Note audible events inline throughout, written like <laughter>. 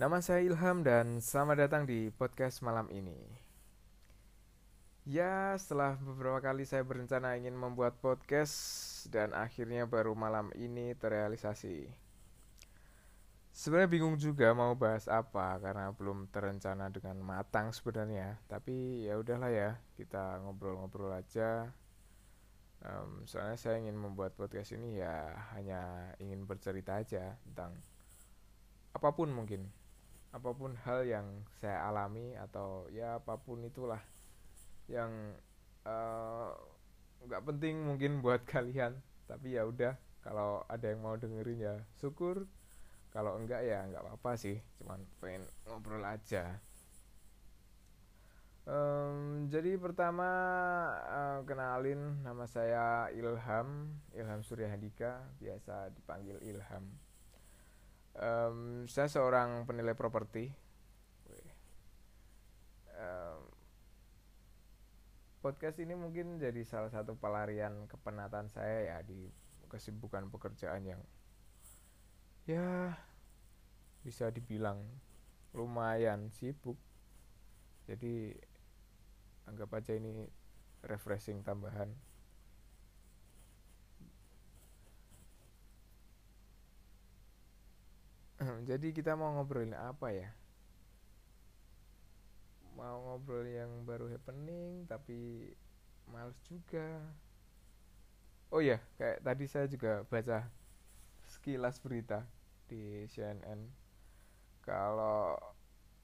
Nama saya Ilham dan selamat datang di podcast malam ini. Ya, setelah beberapa kali saya berencana ingin membuat podcast dan akhirnya baru malam ini terrealisasi. Sebenarnya bingung juga mau bahas apa karena belum terencana dengan matang sebenarnya. Tapi ya udahlah ya, kita ngobrol-ngobrol aja. Um, soalnya saya ingin membuat podcast ini ya hanya ingin bercerita aja tentang apa pun mungkin apa pun hal yang saya alami atau ya apa pun itulah yang eh, nggak uh, penting mungkin buat <laughs> kalian. Tapi ya udah kalau ada yang mau dengerin ya syukur. Kalau enggak ya enggak apa-apa sih cuman pengen ngobrol aja. Um, jadi pertama uh, kenalin nama saya Ilham Ilham Suryahandika biasa dipanggil Ilham um, saya seorang penilai properti. Um, podcast ini mungkin jadi salah satu pelarian kepenatan saya ya di kesibukan pekerjaan yang ya bisa dibilang lumayan sibuk. Jadi anggap aja ini refreshing tambahan jadi kita mau ngobrolin apa ya? Mau ngobrol yang baru happening tapi males juga. Oh ya kayak tadi saya juga baca sekilas berita di CNN kalau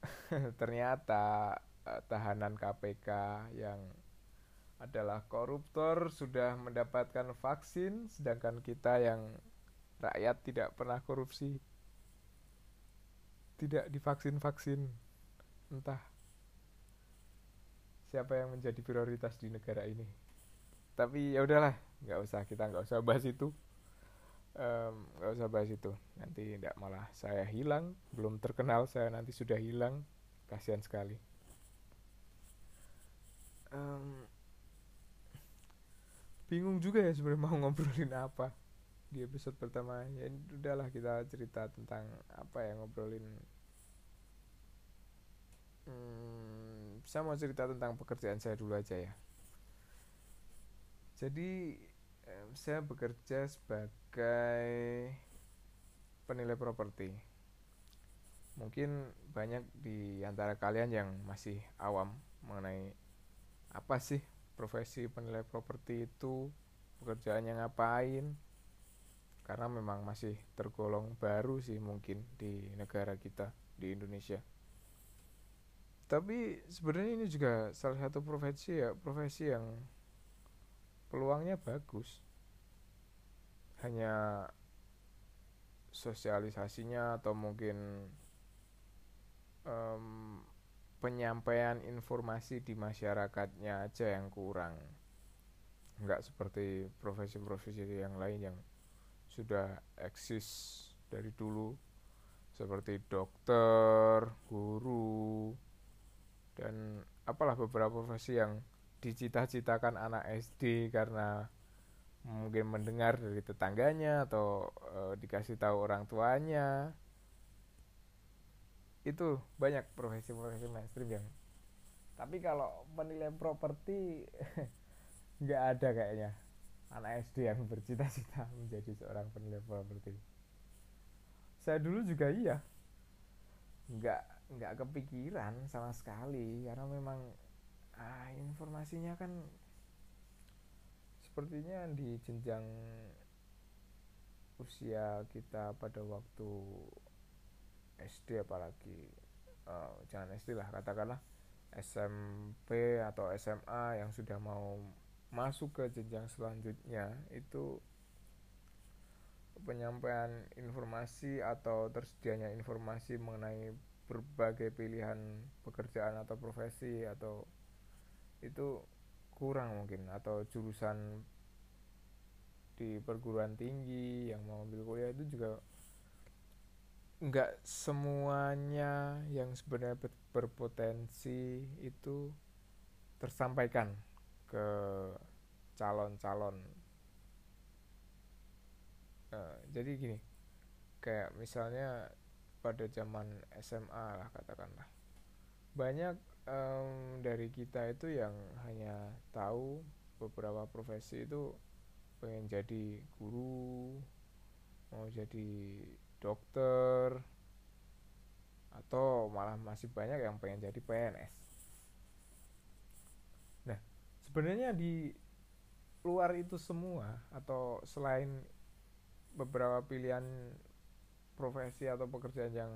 <laughs> ternyata uh, tahanan KPK yang adalah koruptor sudah mendapatkan vaksin sedangkan kita yang rakyat tidak pernah korupsi tidak divaksin-vaksin. Entah siapa yang menjadi prioritas di negara ini. Tapi ya udahlah nggak usah kita nggak usah bahas itu. Nggak um, usah bahas itu. Nanti tidak malah saya hilang. Belum terkenal saya nanti sudah hilang. Kasihan sekali. Um, bingung juga ya sebenarnya mau ngobrolin apa di episode pertama. Ya udahlah kita cerita tentang apa ya ngobrolin. Hmm, saya mau cerita tentang pekerjaan saya dulu aja ya. Jadi eh, saya bekerja sebagai penilai properti. Mungkin banyak di antara kalian yang masih awam mengenai apa sih profesi penilai properti itu pekerjaannya ngapain karena memang masih tergolong baru sih mungkin di negara kita di Indonesia. Tapi sebenarnya ini juga salah satu profesi ya profesi yang peluangnya bagus. Hanya sosialisasinya atau mungkin um, penyampaian informasi di masyarakatnya aja yang kurang. Nggak seperti profesi-profesi yang lain yang sudah eksis dari dulu seperti dokter, guru, dan apalah beberapa profesi yang dicita-citakan anak SD karena mungkin mendengar dari tetangganya atau e, dikasih tahu orang tuanya. Itu banyak profesi-profesi mainstream yang tapi kalau penilaian properti <laughs> nggak ada kayaknya anak SD yang bercita-cita <laughs> menjadi seorang penilai properti saya dulu juga iya. Nggak nggak kepikiran sama sekali karena memang ah, informasinya kan sepertinya di jenjang usia kita pada waktu SD apalagi uh, jangan SD lah katakanlah SMP atau SMA yang sudah mau masuk ke jenjang selanjutnya itu penyampaian informasi atau tersedianya informasi mengenai berbagai pilihan pekerjaan atau profesi atau itu kurang mungkin atau jurusan di perguruan tinggi yang mau ambil kuliah itu juga nggak semuanya yang sebenarnya berpotensi itu tersampaikan ke calon-calon. Uh, jadi gini kayak misalnya pada zaman SMA lah katakanlah. Banyak um, dari kita itu yang hanya tahu beberapa profesi itu pengen jadi guru mau jadi dokter atau malah masih banyak yang pengen jadi PNS sebenarnya di luar itu semua atau selain beberapa pilihan profesi atau pekerjaan yang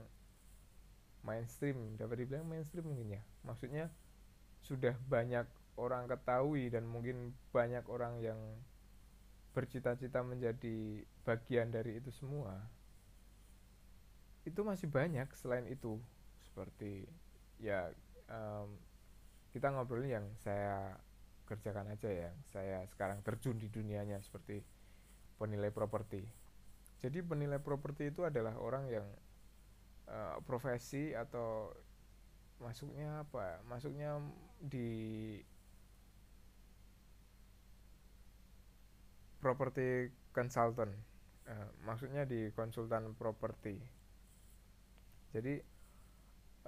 mainstream dapat dibilang mainstream mungkin ya. Maksudnya sudah banyak orang ketahui dan mungkin banyak orang yang bercita-cita menjadi bagian dari itu semua. Itu masih banyak selain itu. Seperti ya um, kita ngobrolin yang saya kerjakan aja ya. Saya sekarang terjun di dunianya seperti penilai properti. Jadi penilai properti itu adalah orang yang uh, profesi atau masuknya apa? Masuknya di properti consultant. Uh, maksudnya di konsultan properti. Jadi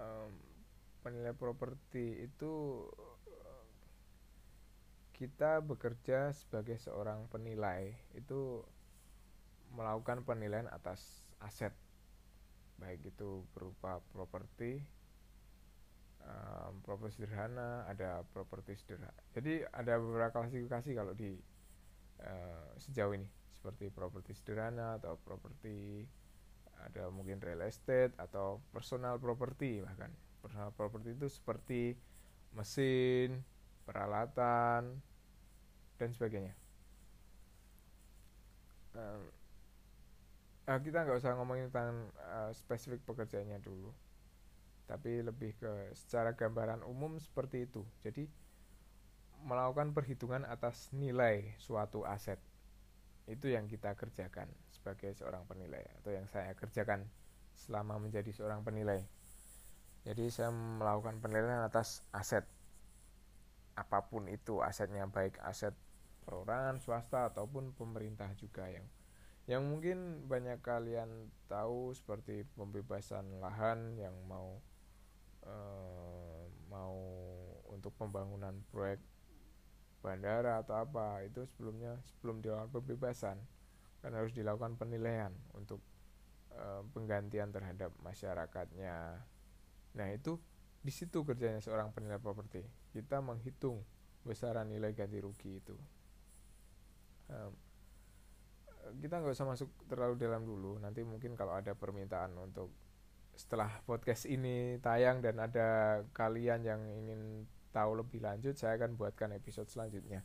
um, penilai properti itu kita bekerja sebagai seorang penilai. Itu melakukan penilaian atas aset. Baik itu berupa properti um, properti sederhana ada properti sederhana jadi ada beberapa klasifikasi kalau di uh, sejauh ini. Seperti properti sederhana atau properti ada mungkin real estate atau personal property bahkan. Personal property itu seperti mesin peralatan dan sebagainya. Uh, kita nggak usah ngomongin tentang uh, spesifik pekerjaannya dulu. Tapi lebih ke secara gambaran umum seperti itu. Jadi melakukan perhitungan atas nilai suatu aset. Itu yang kita kerjakan sebagai seorang penilai atau yang saya kerjakan selama menjadi seorang penilai. Jadi saya melakukan penilaian atas aset apa pun itu asetnya baik aset perorangan swasta ataupun pemerintah juga yang yang mungkin banyak kalian tahu seperti pembebasan lahan yang mau uh, mau untuk pembangunan proyek bandara atau apa itu sebelumnya sebelum dilakukan pembebasan kan harus dilakukan penilaian untuk uh, penggantian terhadap masyarakatnya. Nah itu di situ kerjanya seorang penilai properti. Kita menghitung besaran nilai ganti rugi itu. Um, kita nggak usah masuk terlalu dalam dulu. Nanti mungkin kalau ada permintaan untuk setelah podcast ini tayang dan ada kalian yang ingin tahu lebih lanjut saya akan buatkan episode selanjutnya.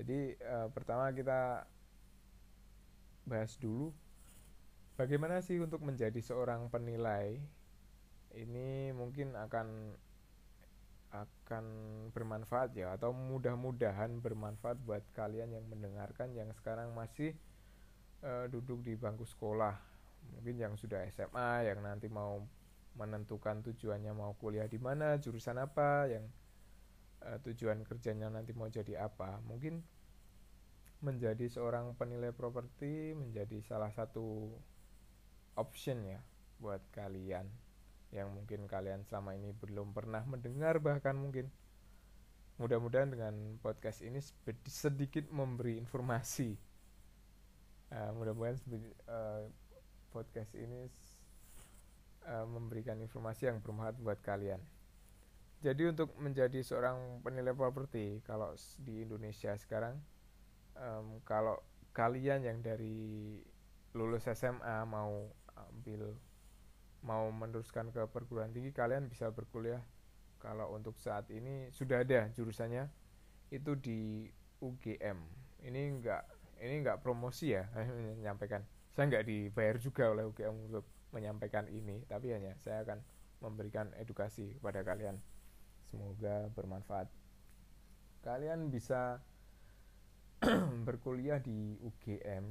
Jadi uh, pertama kita bahas dulu bagaimana sih untuk menjadi seorang penilai ini mungkin akan akan bermanfaat ya atau mudah-mudahan bermanfaat buat kalian yang mendengarkan yang sekarang masih uh, duduk di bangku sekolah. Mungkin yang sudah SMA yang nanti mau menentukan tujuannya mau kuliah di mana jurusan apa yang uh, tujuan kerjanya nanti mau jadi apa. Mungkin menjadi seorang penilai properti menjadi salah satu option ya buat kalian yang mungkin kalian selama ini belum pernah mendengar bahkan mungkin mudah-mudahan dengan podcast ini sedikit memberi informasi. Uh, mudah-mudahan uh, podcast ini uh, memberikan informasi yang bermanfaat buat kalian. Jadi untuk menjadi seorang penilai properti kalau di Indonesia sekarang um, kalau kalian yang dari lulus SMA mau ambil mau meneruskan ke perguruan tinggi kalian bisa berkuliah. Kalau untuk saat ini sudah ada jurusannya itu di UGM ini enggak ini nggak promosi ya <laughs> menyampaikan. Saya nggak dibayar juga oleh UGM untuk menyampaikan ini tapi hanya saya akan memberikan edukasi kepada kalian. Semoga bermanfaat. Kalian bisa <clears throat> berkuliah di UGM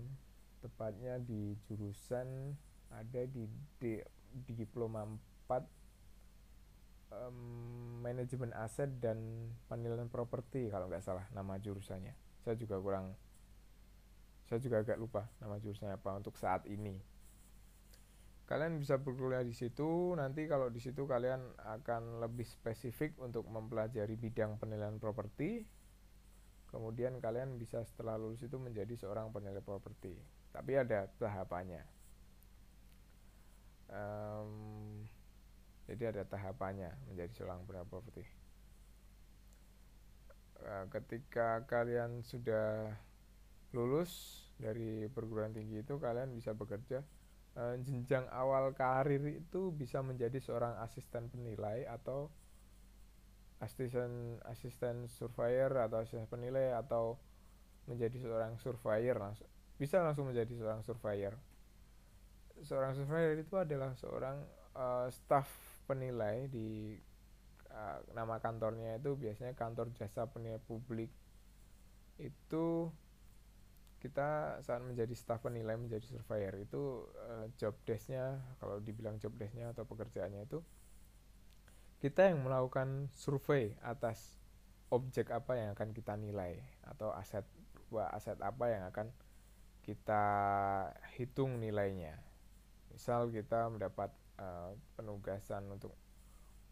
tepatnya di jurusan ada di, di diploma 4 um, manajemen aset dan penilaian properti kalau nggak salah nama jurusannya. Saya juga kurang saya juga agak lupa nama jurusnya apa untuk saat ini. Kalian bisa berkuliah di situ nanti kalau di situ kalian akan lebih spesifik untuk mempelajari bidang penilaian properti. Kemudian kalian bisa setelah lulus itu menjadi seorang penilai properti tapi ada tahapannya um, jadi ada tahapannya menjadi seorang penilai properti uh, ketika kalian sudah lulus dari perguruan tinggi itu kalian bisa bekerja uh, jenjang awal karir itu bisa menjadi seorang asisten penilai atau asisten asisten surveyor atau asisten penilai atau menjadi seorang surveyor langsung bisa langsung menjadi seorang surveyor seorang surveyor itu adalah seorang uh, staff penilai di uh, nama kantornya itu biasanya kantor jasa penilai publik. Itu kita saat menjadi staf penilai menjadi surveyor itu uh, job desknya kalau dibilang job desknya atau pekerjaannya itu kita yang melakukan survei atas objek apa yang akan kita nilai atau aset aset apa yang akan kita hitung nilainya misal kita mendapat uh, penugasan untuk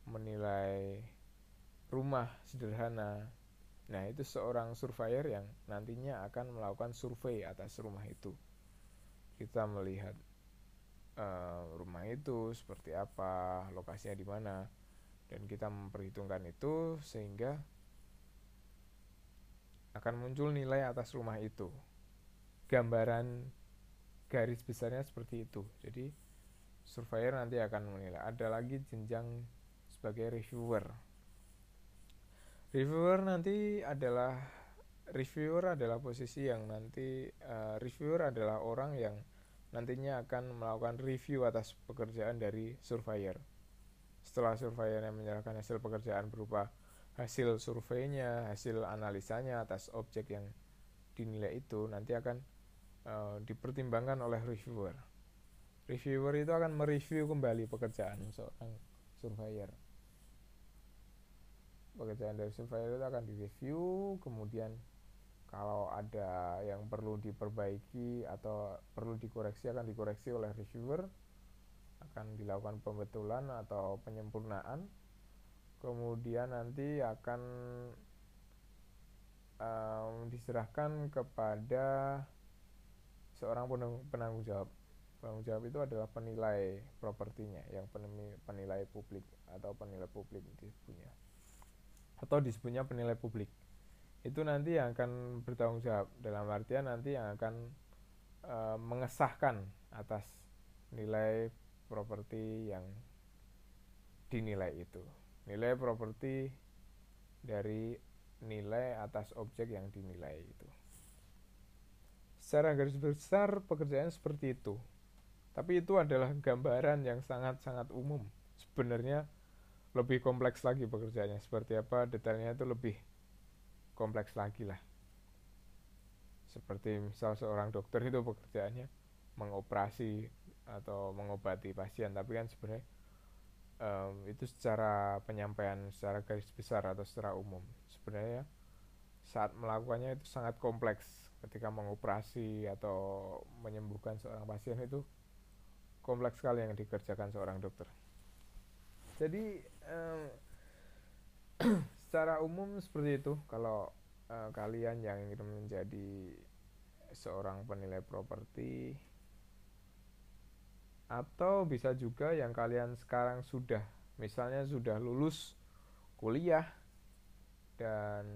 menilai rumah sederhana Nah, itu seorang surveyor yang nantinya akan melakukan survei atas rumah itu. Kita melihat uh, rumah itu seperti apa, lokasinya di mana, dan kita memperhitungkan itu sehingga akan muncul nilai atas rumah itu. Gambaran garis besarnya seperti itu. Jadi, surveyor nanti akan menilai. Ada lagi jenjang sebagai reviewer reviewer nanti adalah reviewer adalah posisi yang nanti uh, reviewer adalah orang yang nantinya akan melakukan review atas pekerjaan dari surveyor. Setelah surveyor yang menyerahkan hasil pekerjaan berupa hasil surveinya, hasil analisanya atas objek yang dinilai itu nanti akan uh, dipertimbangkan oleh reviewer. Reviewer itu akan mereview kembali pekerjaan seorang surveyor. Pekerjaan dari surveyor itu akan direview kemudian kalau ada yang perlu diperbaiki atau perlu dikoreksi akan dikoreksi oleh reviewer. Akan dilakukan pembetulan atau penyempurnaan. Kemudian nanti akan um, diserahkan kepada seorang penanggung jawab. Penanggung jawab itu adalah penilai propertinya yang penilai publik atau penilai publik disebutnya. Atau disebutnya penilai publik. Itu nanti yang akan bertanggung jawab. Dalam artian nanti yang akan e, mengesahkan atas nilai properti yang dinilai itu. Nilai properti dari nilai atas objek yang dinilai itu secara garis besar pekerjaan seperti itu. Tapi itu adalah gambaran yang sangat-sangat umum. Sebenarnya lebih kompleks lagi pekerjaannya. Seperti apa detailnya itu lebih kompleks lagi lah. Seperti misal seorang dokter itu pekerjaannya mengoperasi atau mengobati pasien. Tapi kan sebenarnya um, itu secara penyampaian secara garis besar atau secara umum. Sebenarnya saat melakukannya itu sangat kompleks ketika mengoperasi atau menyembuhkan seorang pasien itu kompleks sekali yang dikerjakan seorang dokter. Jadi um, <clears throat> secara umum seperti itu. Kalau uh, kalian yang ingin menjadi seorang penilai properti atau bisa juga yang kalian sekarang sudah misalnya sudah lulus kuliah dan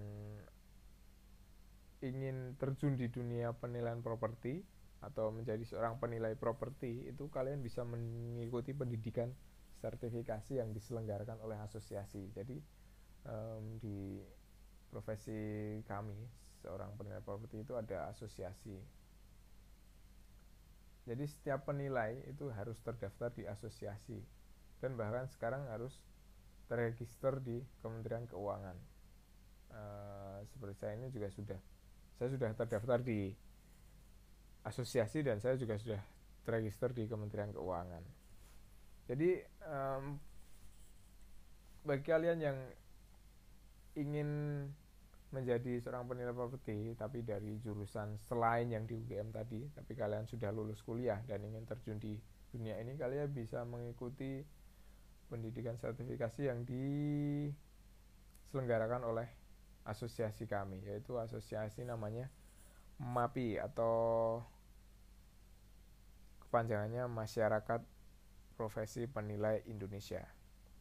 ingin terjun di dunia penilaian properti atau menjadi seorang penilai properti itu kalian bisa mengikuti pendidikan sertifikasi yang diselenggarakan oleh asosiasi. Jadi um, di profesi kami seorang penilai properti itu ada asosiasi. Jadi setiap penilai itu harus terdaftar di asosiasi dan bahkan sekarang harus terregister di Kementerian Keuangan. Uh, seperti saya ini juga sudah saya sudah terdaftar di asosiasi dan saya juga sudah terregister di Kementerian Keuangan. Jadi um, bagi kalian yang ingin menjadi seorang penilai properti tapi dari jurusan selain yang di UGM tadi tapi kalian sudah lulus kuliah dan ingin terjun di dunia ini kalian bisa mengikuti pendidikan sertifikasi yang diselenggarakan oleh asosiasi kami yaitu asosiasi namanya MAPI atau kepanjangannya Masyarakat Profesi Penilai Indonesia.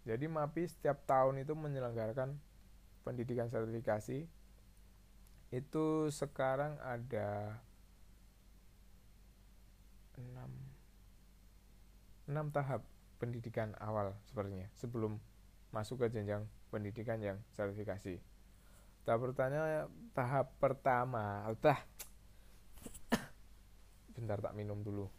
Jadi MAPI setiap tahun itu menyelenggarakan pendidikan sertifikasi. Itu sekarang ada 6 6 tahap pendidikan awal sepertinya sebelum masuk ke jenjang pendidikan yang sertifikasi. Tahap pertama tahap pertama, bentar tak minum dulu.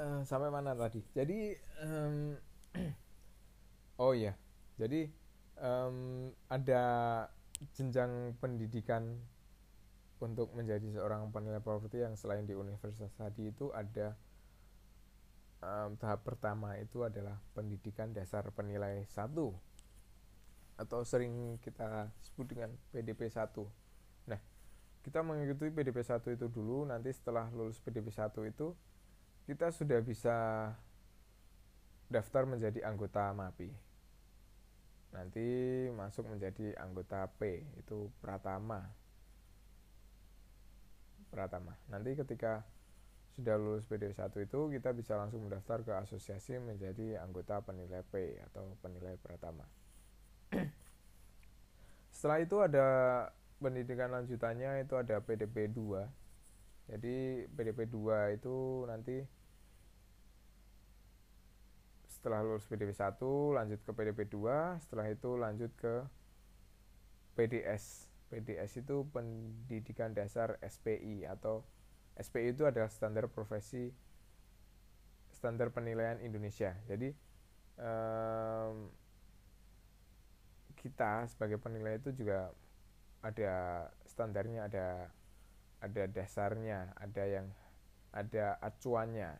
uh, sampai mana tadi? Jadi um, <clears throat> oh iya. Jadi um, ada jenjang pendidikan untuk menjadi seorang penilai properti yang selain di universitas tadi itu ada um, tahap pertama itu adalah pendidikan dasar penilai satu. Atau sering kita sebut dengan PDP 1 nah kita mengikuti PDP 1 itu dulu. Nanti setelah lulus PDP 1 itu kita sudah bisa daftar menjadi anggota MAPI. Nanti masuk menjadi anggota P, itu Pratama. Pratama. Nanti ketika sudah lulus PD 1 itu kita bisa langsung mendaftar ke asosiasi menjadi anggota penilai P atau penilai Pratama. <clears throat> Setelah itu ada pendidikan lanjutannya itu ada PDP 2. Jadi PDP 2 itu nanti setelah lulus PDP 1 lanjut ke PDP 2 setelah itu lanjut ke PDS PDS itu pendidikan dasar SPI atau SPI itu adalah standar profesi standar penilaian Indonesia. Jadi um, kita sebagai penilai itu juga ada standarnya ada ada dasarnya ada yang ada acuannya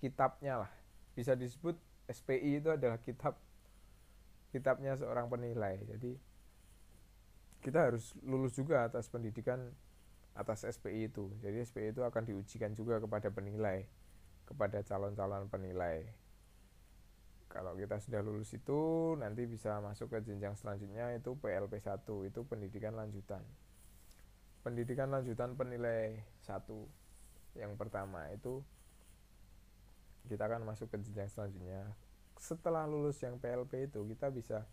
kitabnya lah bisa disebut SPI itu adalah kitab kitabnya seorang penilai. Jadi kita harus lulus juga atas pendidikan atas SPI itu. Jadi SPI itu akan diujikan juga kepada penilai kepada calon-calon penilai. Kalau kita sudah lulus itu nanti bisa masuk ke jenjang selanjutnya itu PLP 1 itu pendidikan lanjutan. Pendidikan lanjutan penilai satu yang pertama itu kita akan masuk ke jenjang selanjutnya. Setelah lulus yang PLP itu kita bisa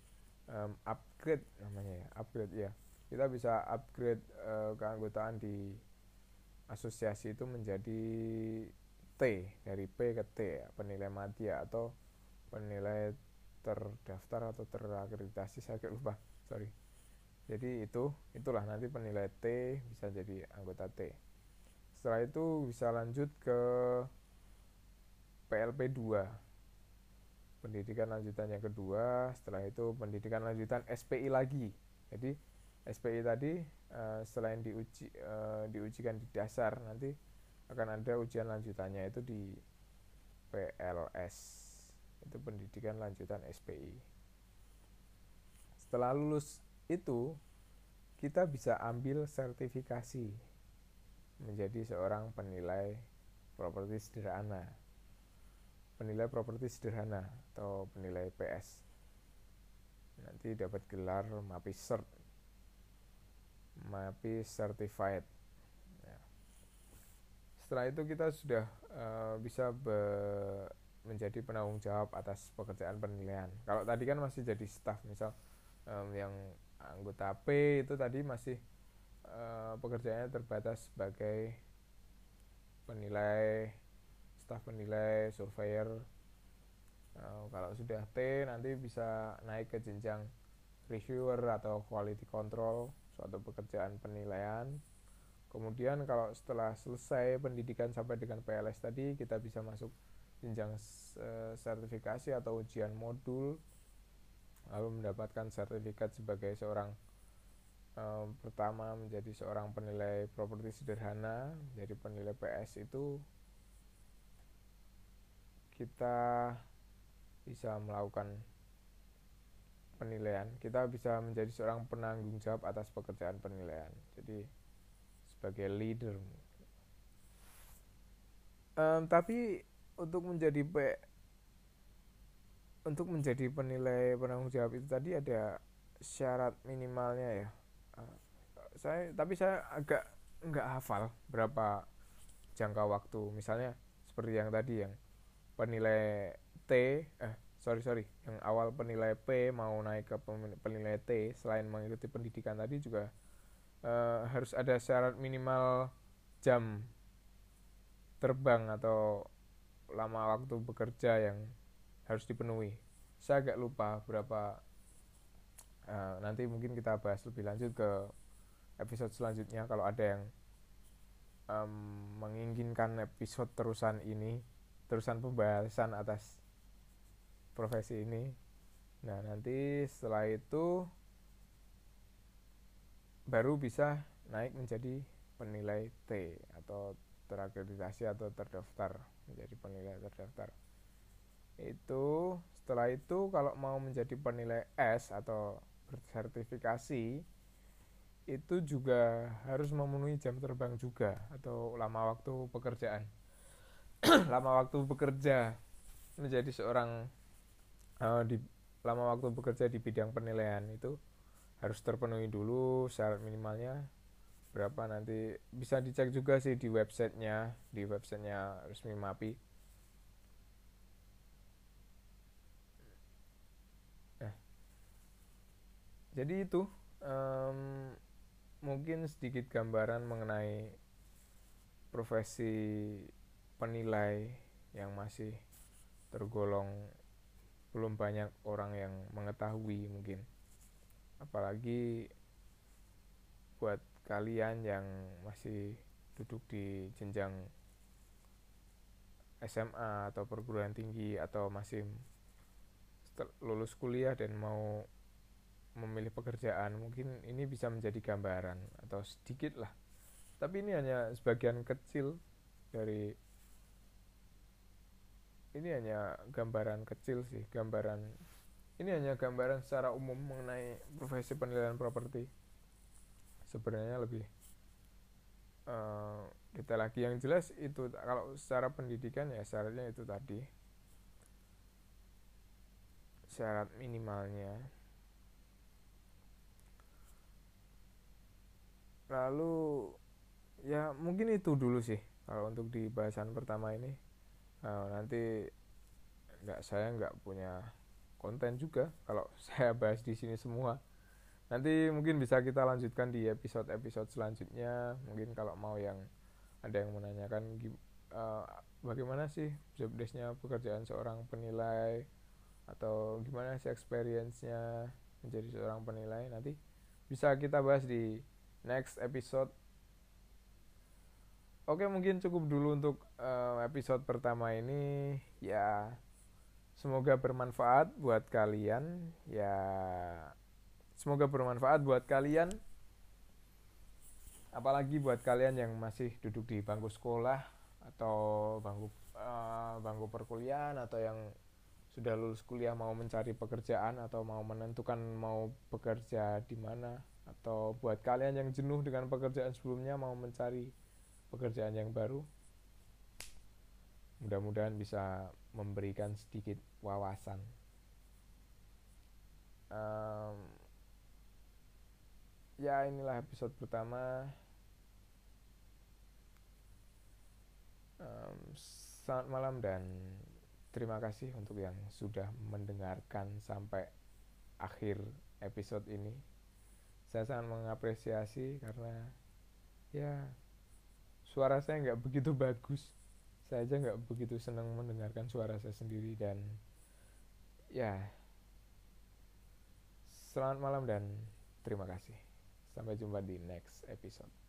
um, upgrade namanya ya upgrade ya. Kita bisa upgrade uh, keanggotaan di asosiasi itu menjadi T dari P ke T ya, penilai madya atau penilai terdaftar atau terakreditasi saya agak lupa sorry. Jadi itu itulah nanti penilai T bisa jadi anggota T. Setelah itu bisa lanjut ke PLP 2 pendidikan lanjutan yang kedua setelah itu pendidikan lanjutan SPI lagi. Jadi SPI tadi uh, selain diuji uh, diujikan di dasar nanti akan ada ujian lanjutannya itu di PLS itu pendidikan lanjutan SPI setelah lulus itu kita bisa ambil sertifikasi menjadi seorang penilai properti sederhana penilai properti sederhana atau penilai PS nanti dapat gelar MAPI Cert. MAPI Certified. Ya. setelah itu kita sudah uh, bisa be menjadi penanggung jawab atas pekerjaan penilaian. Kalau tadi kan masih jadi staff misal um, yang anggota P itu tadi masih uh, pekerjaannya terbatas sebagai penilai staf penilai surveyor. Uh, kalau sudah T nanti bisa naik ke jenjang reviewer atau quality control suatu pekerjaan penilaian. Kemudian kalau setelah selesai pendidikan sampai dengan PLS tadi kita bisa masuk jenjang uh, sertifikasi atau ujian modul. Lalu mendapatkan sertifikat sebagai seorang um, pertama menjadi seorang penilai properti sederhana jadi penilai PS itu kita bisa melakukan penilaian. Kita bisa menjadi seorang penanggung jawab atas pekerjaan penilaian. Jadi sebagai leader. Um, tapi untuk menjadi P untuk menjadi penilai penanggung jawab itu tadi ada syarat minimalnya ya. Uh, saya tapi saya agak nggak hafal berapa jangka waktu. Misalnya seperti yang tadi yang penilai T eh sorry sorry. Yang awal penilai P mau naik ke penilai T selain mengikuti pendidikan tadi juga uh, harus ada syarat minimal jam terbang atau lama waktu bekerja yang harus dipenuhi. Saya agak lupa berapa uh, nanti mungkin kita bahas lebih lanjut ke episode selanjutnya kalau ada yang um, menginginkan episode terusan ini terusan pembahasan atas profesi ini. Nah nanti setelah itu baru bisa naik menjadi penilai T atau terakreditasi atau terdaftar menjadi penilai terdaftar. Itu setelah itu kalau mau menjadi penilai S atau bersertifikasi itu juga harus memenuhi jam terbang juga atau lama waktu pekerjaan <clears throat> lama waktu bekerja menjadi seorang uh, di lama waktu bekerja di bidang penilaian itu harus terpenuhi dulu syarat minimalnya berapa. Nanti bisa dicek juga sih di websitenya di websitenya resmi MAPI nah jadi itu um, mungkin sedikit gambaran mengenai profesi penilai yang masih tergolong belum banyak orang yang mengetahui mungkin. Apalagi buat kalian yang masih duduk di jenjang SMA atau perguruan tinggi atau masih lulus kuliah dan mau memilih pekerjaan mungkin ini bisa menjadi gambaran atau sedikit lah. Tapi ini hanya sebagian kecil dari ini hanya gambaran kecil sih gambaran ini hanya gambaran secara umum mengenai profesi penilaian properti. Sebenarnya lebih uh, detail lagi. Yang jelas itu kalau secara pendidikan ya syaratnya itu tadi. Syarat minimalnya. Lalu ya mungkin itu dulu sih kalau untuk di bahasan pertama ini nah, nanti nggak saya nggak punya konten juga kalau <laughs> saya bahas di sini semua. Nanti mungkin bisa kita lanjutkan di episode-episode selanjutnya. Mungkin kalau mau yang ada yang menanyakan uh, bagaimana sih job desknya pekerjaan seorang penilai atau gimana sih experience-nya menjadi seorang penilai nanti bisa kita bahas di next episode Oke mungkin cukup dulu untuk uh, episode pertama ini. Ya semoga bermanfaat buat kalian. Ya semoga bermanfaat buat kalian. Apalagi buat kalian yang masih duduk di bangku sekolah atau bangku uh, bangku perkuliahan atau yang sudah lulus kuliah mau mencari pekerjaan atau mau menentukan mau bekerja di mana. Atau buat kalian yang jenuh dengan pekerjaan sebelumnya mau mencari pekerjaan yang baru mudah-mudahan bisa memberikan sedikit wawasan. Um, ya inilah episode pertama. Um, selamat malam dan terima kasih untuk yang sudah mendengarkan sampai akhir episode ini. Saya sangat mengapresiasi karena ya suara saya nggak begitu bagus. Saya aja nggak begitu senang mendengarkan suara saya sendiri dan ya. Selamat malam dan terima kasih. Sampai jumpa di next episode